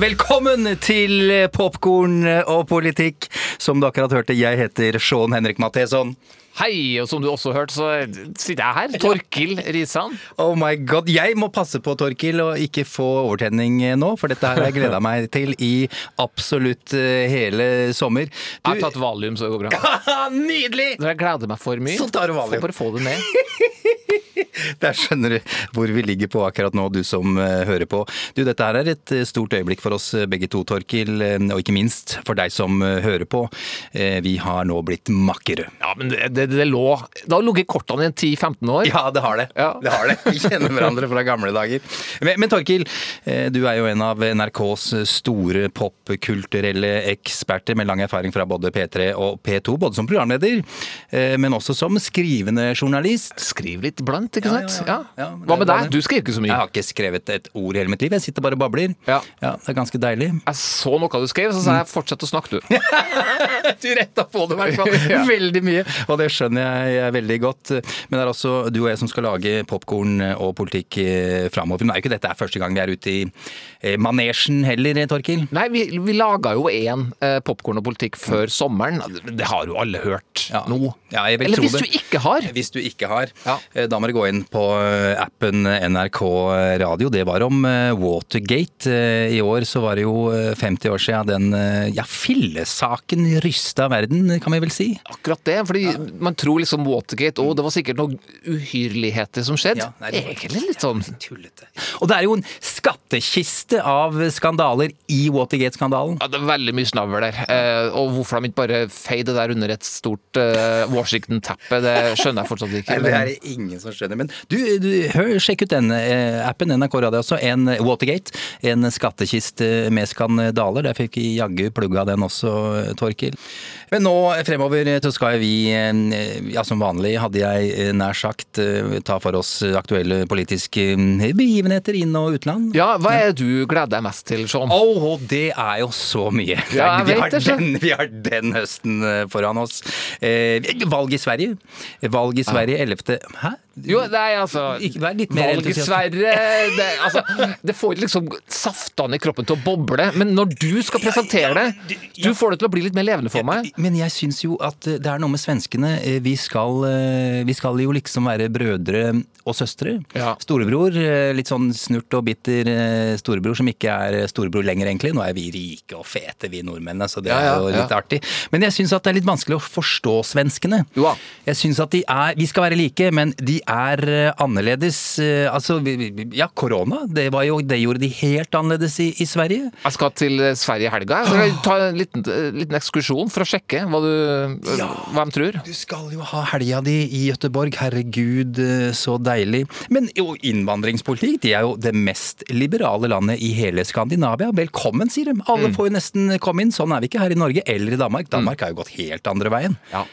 Velkommen til Popkorn og politikk. Som du akkurat hørte, jeg heter Sean Henrik Matheson. Hei, og som du også hørte, så sitter jeg her. Torkil Risan. Oh my god, Jeg må passe på, Torkil, og ikke få overtenning nå, for dette her har jeg gleda meg til i absolutt eh, hele sommer. Jeg har tatt valium, så det går bra. Nydelig! Når Jeg gleder meg for mye. Så tar du valium. Får bare få det ned. Der skjønner du hvor vi ligger på akkurat nå, du som eh, hører på. Du, Dette her er et eh, stort øyeblikk for oss eh, begge to, Torkil, og ikke minst for deg som hører på. Vi har nå blitt makkere. Ja, men det, det, det lå Det har ligget i kortene i 10-15 år. Ja, det har det. Ja. det har det. Vi kjenner hverandre fra gamle dager. Men, men Torkil, du er jo en av NRKs store popkulturelle eksperter med lang erfaring fra både P3 og P2, både som programleder, men også som skrivende journalist. Skriv litt blant, ikke sant? ja, Ja, ja. Ja, Hva med deg? Du skriver ikke så mye. Jeg har ikke skrevet et ord i hele mitt liv, jeg sitter bare og babler. Ja. Det er ganske deilig. Jeg så noe du skrev, så sa jeg fortsett å snakke, du. Du retta på det i hvert fall. Ja. Veldig mye. Og det skjønner jeg, jeg veldig godt. Men det er også du og jeg som skal lage popkorn og politikk framover. Men det er jo ikke dette er første gang vi er ute i eh, manesjen heller, Torkil. Nei, vi, vi laga jo én eh, popkorn og politikk før sommeren. Det har jo alle hørt Ja. nå. Ja, jeg vil Eller tro hvis det. du ikke har. Hvis du ikke har, Ja. Eh, da må du gå inn på eh, appen NRK Radio. Det var om eh, Watergate. I år så var det jo eh, 50 år siden den ja, fillesaken rysta verden, kan vi vel si. Akkurat det, fordi man tror liksom Watergate Å, det var sikkert noen uhyrligheter som skjedde. Ja, nei, det var- Egentlig litt sånn Tullete. Og det er jo en skattkiste av skandaler i Watergate-skandalen. ja, Det er veldig mye snavl der. Og hvorfor de ikke bare feier det der under et stort Washington-teppe, det skjønner jeg fortsatt ikke. Nei, det er ingen som skjønner. Men du, du hør, sjekk ut denne eh, appen, NRK Radio også. En Watergate. En skattkiste med skandaler. Der fikk vi jaggu plugga den også, Torkil. Men nå fremover så skal vi, eh, ja som vanlig hadde jeg eh, nær sagt, eh, ta for oss aktuelle politiske eh, begivenheter inn- og utland. Ja, hva er det du gleder deg mest til, Sean? Åh, det er jo så mye. Ja, vi, har den, vi har den høsten eh, foran oss. Eh, valg i Sverige. Valg i Sverige 11. Hæ? Jo, nei, altså Ikke vær litt mer Valg i det, altså, det får liksom saftene i kroppen til å boble, men når du skal presentere det, du får det til å bli litt mer levende for meg. Men jeg syns jo at eh, det er noe med svenskene. Eh, Vi skal, eh, vi skal jo liksom være brødre og søstre. Ja. Storebror, litt sånn snurt og bitter storebror som ikke er storebror lenger, egentlig. Nå er vi rike og fete, vi nordmennene, så det Ja, ja, er jo litt ja. artig. Men jeg syns at det er litt vanskelig å forstå svenskene. Jo. Jeg syns at de er Vi skal være like, men de er eh, annerledes. Eh, Altså, ja, korona, det jo Det gjorde de helt annerledes i, i Sverige. Jeg skal til Sverige i helga. Ta en liten, liten ekskursjon for å sjekke hva, du, hva de tror. Du skal jo ha helga di i Gøteborg, herregud, eh, så deilig. Men jo, innvandringspolitikk, de er jo det mest liberale landet i hele Skandinavia. Velkommen, sier de. Alle får jo nesten komme inn. Sånn er vi ikke her i Norge eller i Danmark. Danmark har jo gått helt andre veien. Ja.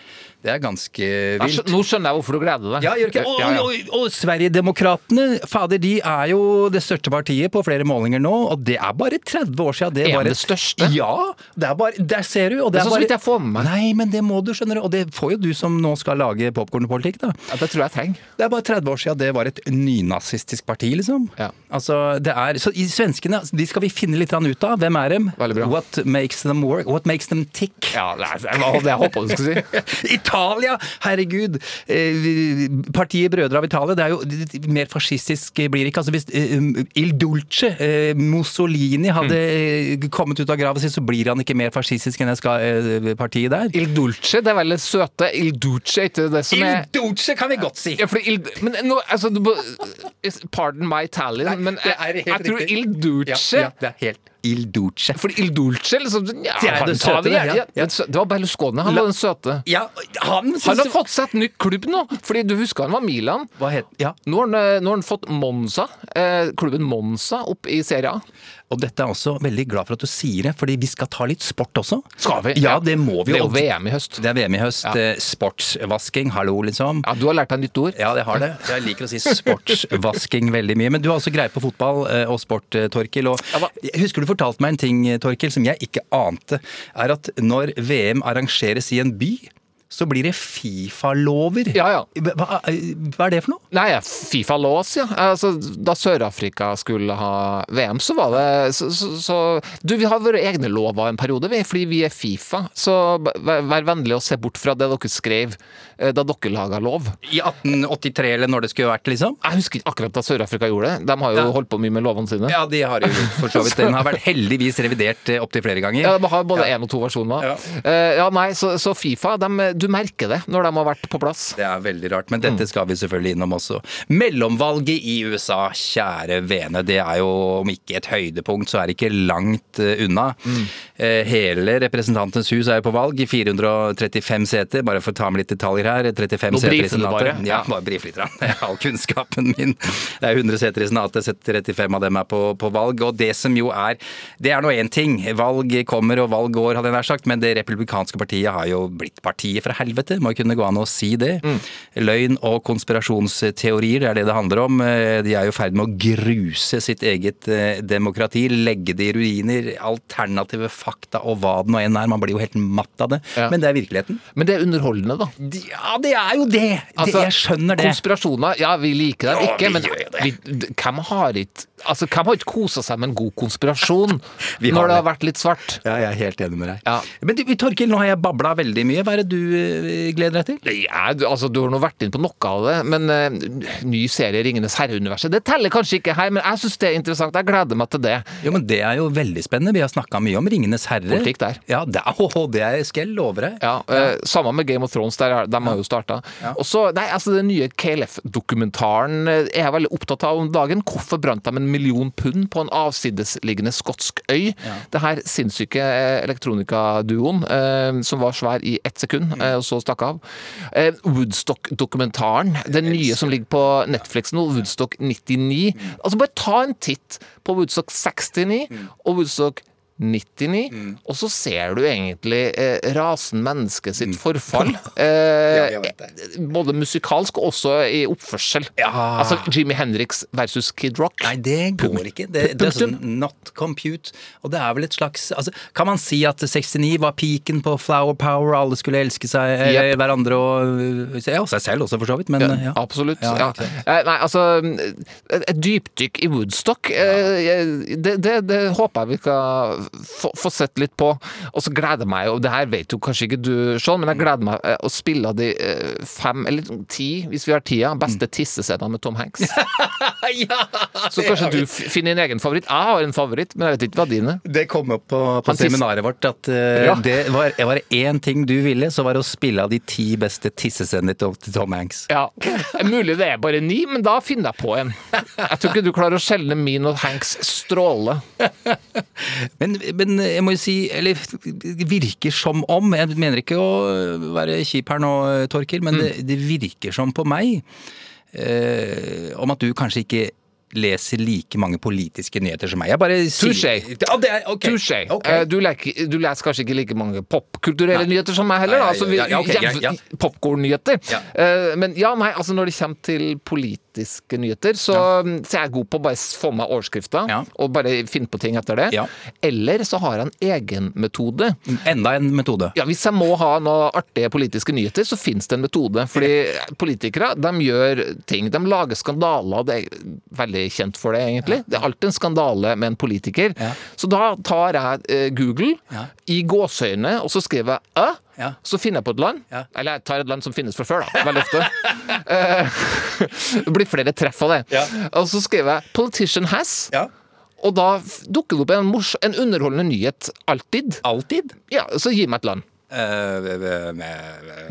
Det er ganske vilt. skjø- Nå skjønner jeg hvorfor du gleder deg. Ja, gjør ikke Og, Ja, ja. og, og, og Sverigedemokraterne, fader, de er jo det største partiet på flere målinger nå, og det er bare 30 år siden det Er var det største? Ja, det er bare Der ser du. Og det Det er er så bare vidt jeg får med meg. Nei, men det må du, skjønner du. Og det får jo du som nå skal lage popkornpolitikk, da. Ja, det tror jeg trenger. Det er bare 30 år siden det var et nynazistisk parti, liksom. Ja. Altså, det er, så i Svenskene de skal vi finne litt ut av. Hvem er dem? Veldig bra. What makes them work? What makes them tick? Ja, det er det det jeg håpa du skulle si. Italia! Herregud! Eh, Partiet Brødre av Italia, det er jo mer fascistisk blir det ikke. Altså Hvis eh, Il Dulce, eh, Mussolini, hadde eh, kommet ut av graven sin, så blir han ikke mer fascistisk enn det skal, eh, partiet der. Il Dulce, det er vel det søte. Il Duce, ikke det som er Il Dulce kan vi godt si! ja, for Il, men nå, altså, Pardon my Italian, men jeg, jeg tror riktig. Il Duce Ja, ja, det er helt Il Duce. For Il Dulce liksom ja, Det er det søte, det, ja. ja, Ja. Det var Berlusconi, han var den søte. Ja, han Han har fått seg et nytt klubb nå, fordi du husker han var Milan. Nå har han, eh, nå har han fått Monza, eh, klubben Monza, opp i Serie A. Og dette er også veldig glad for at du sier det, fordi vi skal ta litt sport også. Skal vi? Ja, det må vi jo. Det er jo VM i høst. Det er VM i høst. Ja. eh, Sportsvasking, hallo, liksom. Ja, Du har lært deg nytt ord. Ja, det har det. Jeg liker å si sportsvasking veldig mye. Men du har også greie på fotball eh, og sport, eh, Torkil. Og jeg husker du fortalte meg en ting, Torkil, som jeg ikke ante. Er at når VM arrangeres i en by, så blir det Fifa-lover. Ja, ja. Hva, hva er det for noe? Nei, Fifa-lås, ja. Altså, da Sør-Afrika skulle ha VM, så var det så, så, så Du, vi har våre egne lover en periode, fordi vi er Fifa. Så vær, vær vennlig å se bort fra det dere skrev eh, da dere laga lov. I 1883, eller når det skulle vært, liksom? Jeg husker ikke akkurat da Sør-Afrika gjorde det. De har jo Ja. holdt på mye med lovene sine. Ja, de har jo for så vidt. Den har vært heldigvis revidert eh, opptil flere ganger. Ja, De har både én og to versjoner. Ja. Eh, ja, nei, så, så Fifa, dem, du merker det når de har vært på plass. Det er veldig rart, men dette skal vi selvfølgelig innom også. Mellomvalget i USA, kjære vene, det er jo om ikke et høydepunkt, så er det ikke langt eh, unna. Mm. Hele Representantenes hus er jo på valg, i 435 seter, bare for å ta med litt detaljer her. 35 Nå seter i Senatet. Ja, bare brife litt. all kunnskapen min. Det er 100 seter i Senatet, 35 av dem er på, på valg. Og det som jo er Det er nå én ting. Valg kommer og valg går, hadde jeg nær sagt, men det republikanske partiet har jo blitt partiet fra helvete. Må kunne gå an å si det. Løgn og konspirasjonsteorier, det er det det handler om. Eh, De er jo i ferd med å gruse sitt eget eh, demokrati, legge det i ruiner. Alternative fakta og hva det nå enn er. Man blir jo helt matt av det. Ja. Men det er virkeligheten. Men det er underholdende, da. Ja, det er jo det! det jeg skjønner det. Konspirasjoner, ja, vi liker dem Ja, ikke, men vi, hvem har ikke Altså, hvem har ikke kosa seg med en god konspirasjon har når det det. har vært litt svart? Ja, jeg er helt enig med deg. Ja. Men du, Torkil, nå har jeg babla veldig mye. Hva er det du eh, gleder deg til? Ja, du, altså, du har nå vært inn på noe av det, men uh, ny serie Ringenes herre-universet Det teller kanskje ikke her, men jeg syns det er interessant. Jeg gleder meg til det. Jo, men Det er jo veldig spennende. Vi har snakka mye om Ringenes herre. Politikk der. Ja, det oh, det er, skal jeg love deg. Ja, eh, Sammen med Game of Thrones, der, er- de har jo starta. Og så, nei, altså Den nye KLF-dokumentaren er jeg veldig opptatt av om dagen. Hvorfor brant de en million pund på en avsidesliggende skotsk øy? Det her sinnssyke eh, elektronikaduoen eh, som var svær i ett sekund, eh, og så stakk av. Eh, Woodstock-dokumentaren, den nye som ligger på Netflix nå, Woodstock 99. Altså Bare ta en titt på Woodstock 69 og Woodstock 99, og så ser du egentlig eh, rasen menneske sitt forfall. Eh, ja, både musikalsk og også i oppførsel. Ja. Altså Jimmy Henriks versus Kid Rock. Nei, det går ikke. Det, det er sånn not compute. Og det er vel et slags altså, Kan man si at 69 var peaken på flower power, alle skulle elske seg, eh, Yep. hverandre og Ja, seg selv også, for så vidt, men ja. Absolutt. Sant. Eh, Nei, altså Et dypdykk i Woodstock, eh, det, det, det håper jeg vi skal få, få sett litt på. Og så gleder jeg meg, og det her vet jo kanskje ikke du, Sean, men jeg gleder meg eh, å spille de eh, fem, eller ti, hvis vi har tida, beste tissescenene med Tom Hanks. Så kanskje du finner din egen favoritt. Jeg har en favoritt, men jeg vet ikke hva din er. Det kom opp på, på seminaret vårt at uh, Ja. det var, var det én ting du ville, så var det å spille av de ti beste tissescenene til til Tom Hanks. Ja, Mulig det er bare ni, men da finner jeg på en. Jeg tror ikke du klarer å skjelne min og Hanks stråle. Men, men jeg må jo si, eller det virker som om Jeg mener ikke å være kjip her nå, Torkil, men det, det virker som på meg eh, om at du kanskje ikke leser like mange politiske nyheter som meg. Jeg bare sier. Ja, det er, okay. Touché. Ok. Eh, Du, leker- du leser kanskje ikke like mange popkulturelle nyheter som meg heller. Altså, ja, ja, okay. Popkornnyheter. Eh, Men ja, nei, altså når det kommer til politiske nyheter, så, så er jeg god på å bare få meg overskrifta Ja. og bare finne på ting etter det. Ja. Eller så har jeg en egen metode. Enda en metode. Ja, Hvis jeg må ha noen artige politiske nyheter, så finnes det en metode. Fordi politikere de gjør ting. De lager skandaler. Det er veldig kjent for det, egentlig. Det er alltid en skandale med en politiker. Ja. Så da tar jeg eh, Google Ja. i gåseøyne, og så skriver jeg Ø. Ja. Så finner jeg på et land. Ja. Eller jeg tar et land som finnes fra før, da. Veldig ofte. Eh, det blir flere treff av det. Ja. Og så skriver jeg 'Politician has'. Ja. Og da dukker det opp en, mors en underholdende nyhet. Alltid. Alltid. Ja, Så gi meg et land. Uh,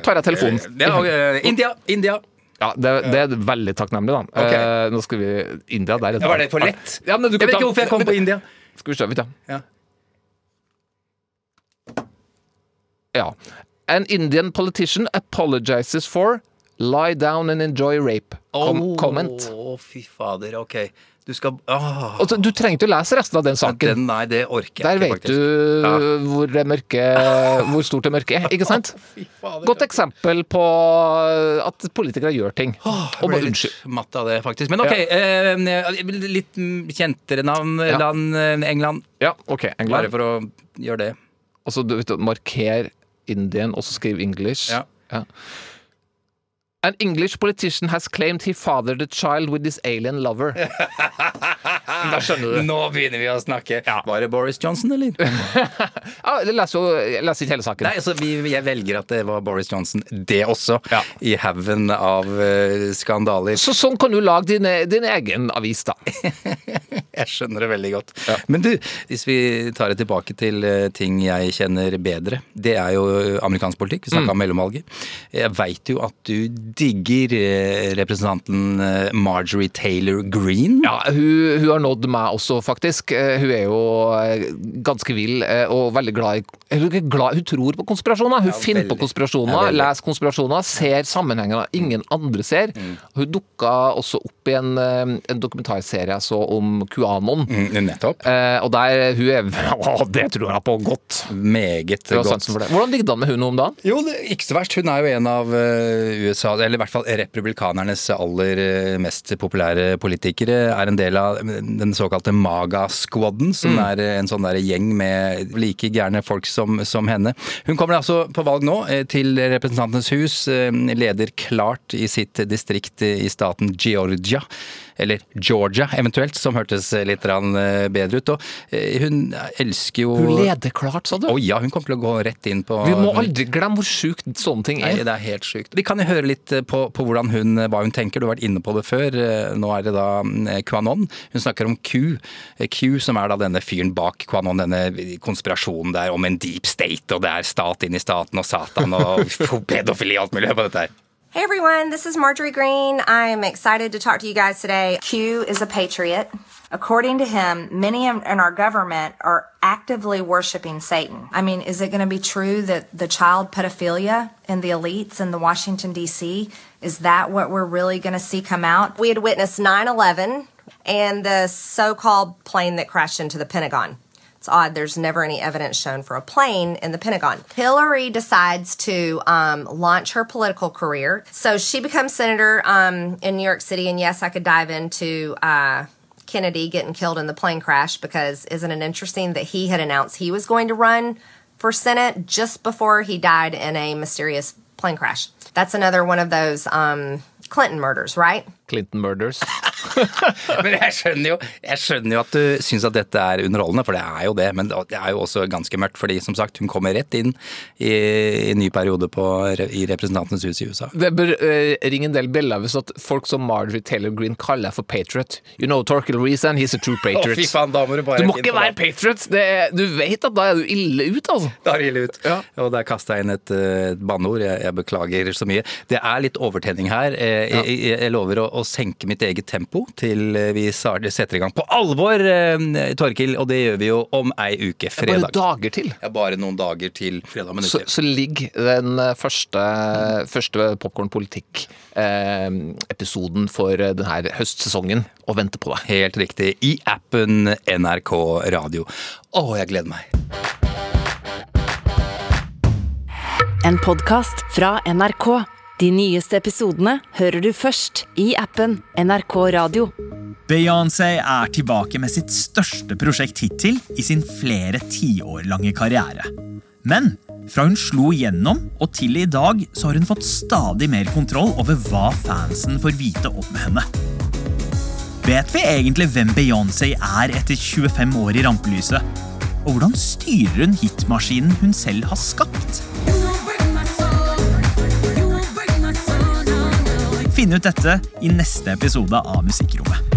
Tar jeg telefonen? eh, India! India! Ja, det, det er veldig takknemlig, da. Okay. Uh, nå skal vi India, der er var det for lett? Ja, men du Jeg vet ikke hvorfor jeg kom på India. Skal vi se, vet du. Ja. Ja. An Indian politician apologizes for lie down and enjoy rape. Com comment. Å, fy fader. Ok. Du skal åh, Altså, du trenger ikke å lese resten av den saken. den, Nei, det orker jeg Der ikke, vet faktisk. du Ja. hvor, mørke, hvor stort det mørke er, ikke sant? Fader. Godt eksempel på at politikere gjør ting. Jeg Og bare ble litt matt av det, faktisk. Men ok, eh, litt kjentere navn. Ja. Land eh, England. Ja, OK. Bare for å gjøre det. Altså, du vet, du, marker Indian, og så skriv English. Ja. An English politician has claimed he fathered a child with his alien lover. Da skjønner du. Nå begynner vi å snakke. Ja. Var det Boris Johnson, eller? Ja, les, jeg ikke hele saken. Nei, altså, vi, jeg velger at det var Boris Johnson, det også. Ja. I haugen av uh, skandaler. Så sånn kan du lage din, din egen avis, da. Jeg skjønner det veldig godt. Ja. Men du, hvis vi tar det tilbake til eh, ting jeg kjenner bedre, det er jo amerikansk politikk. Vi Mm. om mellomvalget. Jeg veit jo at du digger eh, representanten eh, Marjorie Taylor Green. Ja, hun, hun har nådd meg også, faktisk. Eh, Hun er jo eh, ganske vill eh, og veldig glad i Hun, glad, hun tror på konspirasjoner. Hun Ja, finner veldig. på konspirasjoner, Ja, leser konspirasjoner, ser sammenhenger ingen andre ser. Mm. Hun dukka også opp i en, eh, en dokumentarserie jeg så om QAnon. Mm, nettopp. Eh, og der hun er Å, det tror jeg på godt! Meget godt. Hvordan ligger det an med hun om dagen? Jo, det, ikke så verst. Hun er jo en av eh, USA, eller i hvert fall republikanernes aller eh, mest populære politikere. Er en del av den såkalte MAGA-squaden, som er eh, en sånn der gjeng med like gærne folk som, som henne. Hun kommer altså på valg nå eh, til Representantenes hus, eh, leder klart i sitt distrikt i staten Georgia. Eller Georgia, eventuelt, som hørtes litt eh, bedre ut. Og eh, hun elsker jo Hun leder klart, sa du? Å ja, hun kommer til å gå rett inn på Vi må aldri glemme hvor sjukt sånne ting Nei, er. det er helt sykt. Vi kan jo høre litt eh, på, på hun, hva hun tenker. Du har vært inne på det før. Nå er det da eh, QAnon. Hun snakker om Q. Q som er da denne fyren bak QAnon, denne konspirasjonen der om en deep state, og det er stat inn i staten og Satan og pedofili og alt mulig. På dette her. Hey everyone, this is Marjorie Green. I am excited to talk to you guys today. Q is a patriot. According to him, many in our government are actively worshiping Satan. I mean, is it going to be true that the child pedophilia in the elites in the Washington, D.C., is that what we're really going to see come out? We had witnessed 9 11 and the so called plane that crashed into the Pentagon. It's odd, there's never any evidence shown for a plane in the Pentagon. Hillary decides to um, launch her political career. So she becomes senator um, in New York City, and yes, I could dive into. Uh, Kennedy getting killed in the plane crash because isn't it interesting that he had announced he was going to run for Senate just before he died in a mysterious plane crash? That's another one of those um, Clinton murders, right? Clinton Murders. Men jeg skjønner, jo, jeg skjønner jo at du syns at dette er underholdende, for det er jo det. Men det er jo også ganske mørkt, fordi som sagt, hun kommer rett inn i, i en ny periode på, i Representantenes hus i USA. Det bør uh, ringe en del bjeller hvis at folk som Marjorie Taylor Green kaller deg for patriot. You know Torkel Reason, he's a true patriot. Å, fy faen, da må du bare du må ikke være det. patriot! Det du vet at da er du ille ut, altså. Da er du ille ut. Ja. Og der kasta jeg inn et, et banneord. Jeg, jeg beklager så mye. Det er litt overtenning her. Eh, Jeg, jeg, jeg lover å, å senke mitt eget tempo til eh, vi setter i gang på alvor, eh, Torkil. Og det gjør vi jo om ei uke. Fredag. Bare dager til. Ja, bare noen dager til fredag Så, så ligger den eh, første, første Popkorn politikk-episoden for eh, denne høstsesongen og venter på deg. Helt riktig. I appen NRK Radio. Å, jeg gleder meg. En podkast fra NRK. De nyeste episodene hører du først i appen NRK Radio. Beyoncé er tilbake med sitt største prosjekt hittil i sin flere tiår lange karriere. Men fra hun slo gjennom og til i dag så har hun fått stadig mer kontroll over hva fansen får vite om henne. Vet vi egentlig hvem Beyoncé er etter 25 år i rampelyset? Og hvordan styrer hun hitmaskinen hun selv har skapt? Finn ut dette i neste episode av Musikkrommet.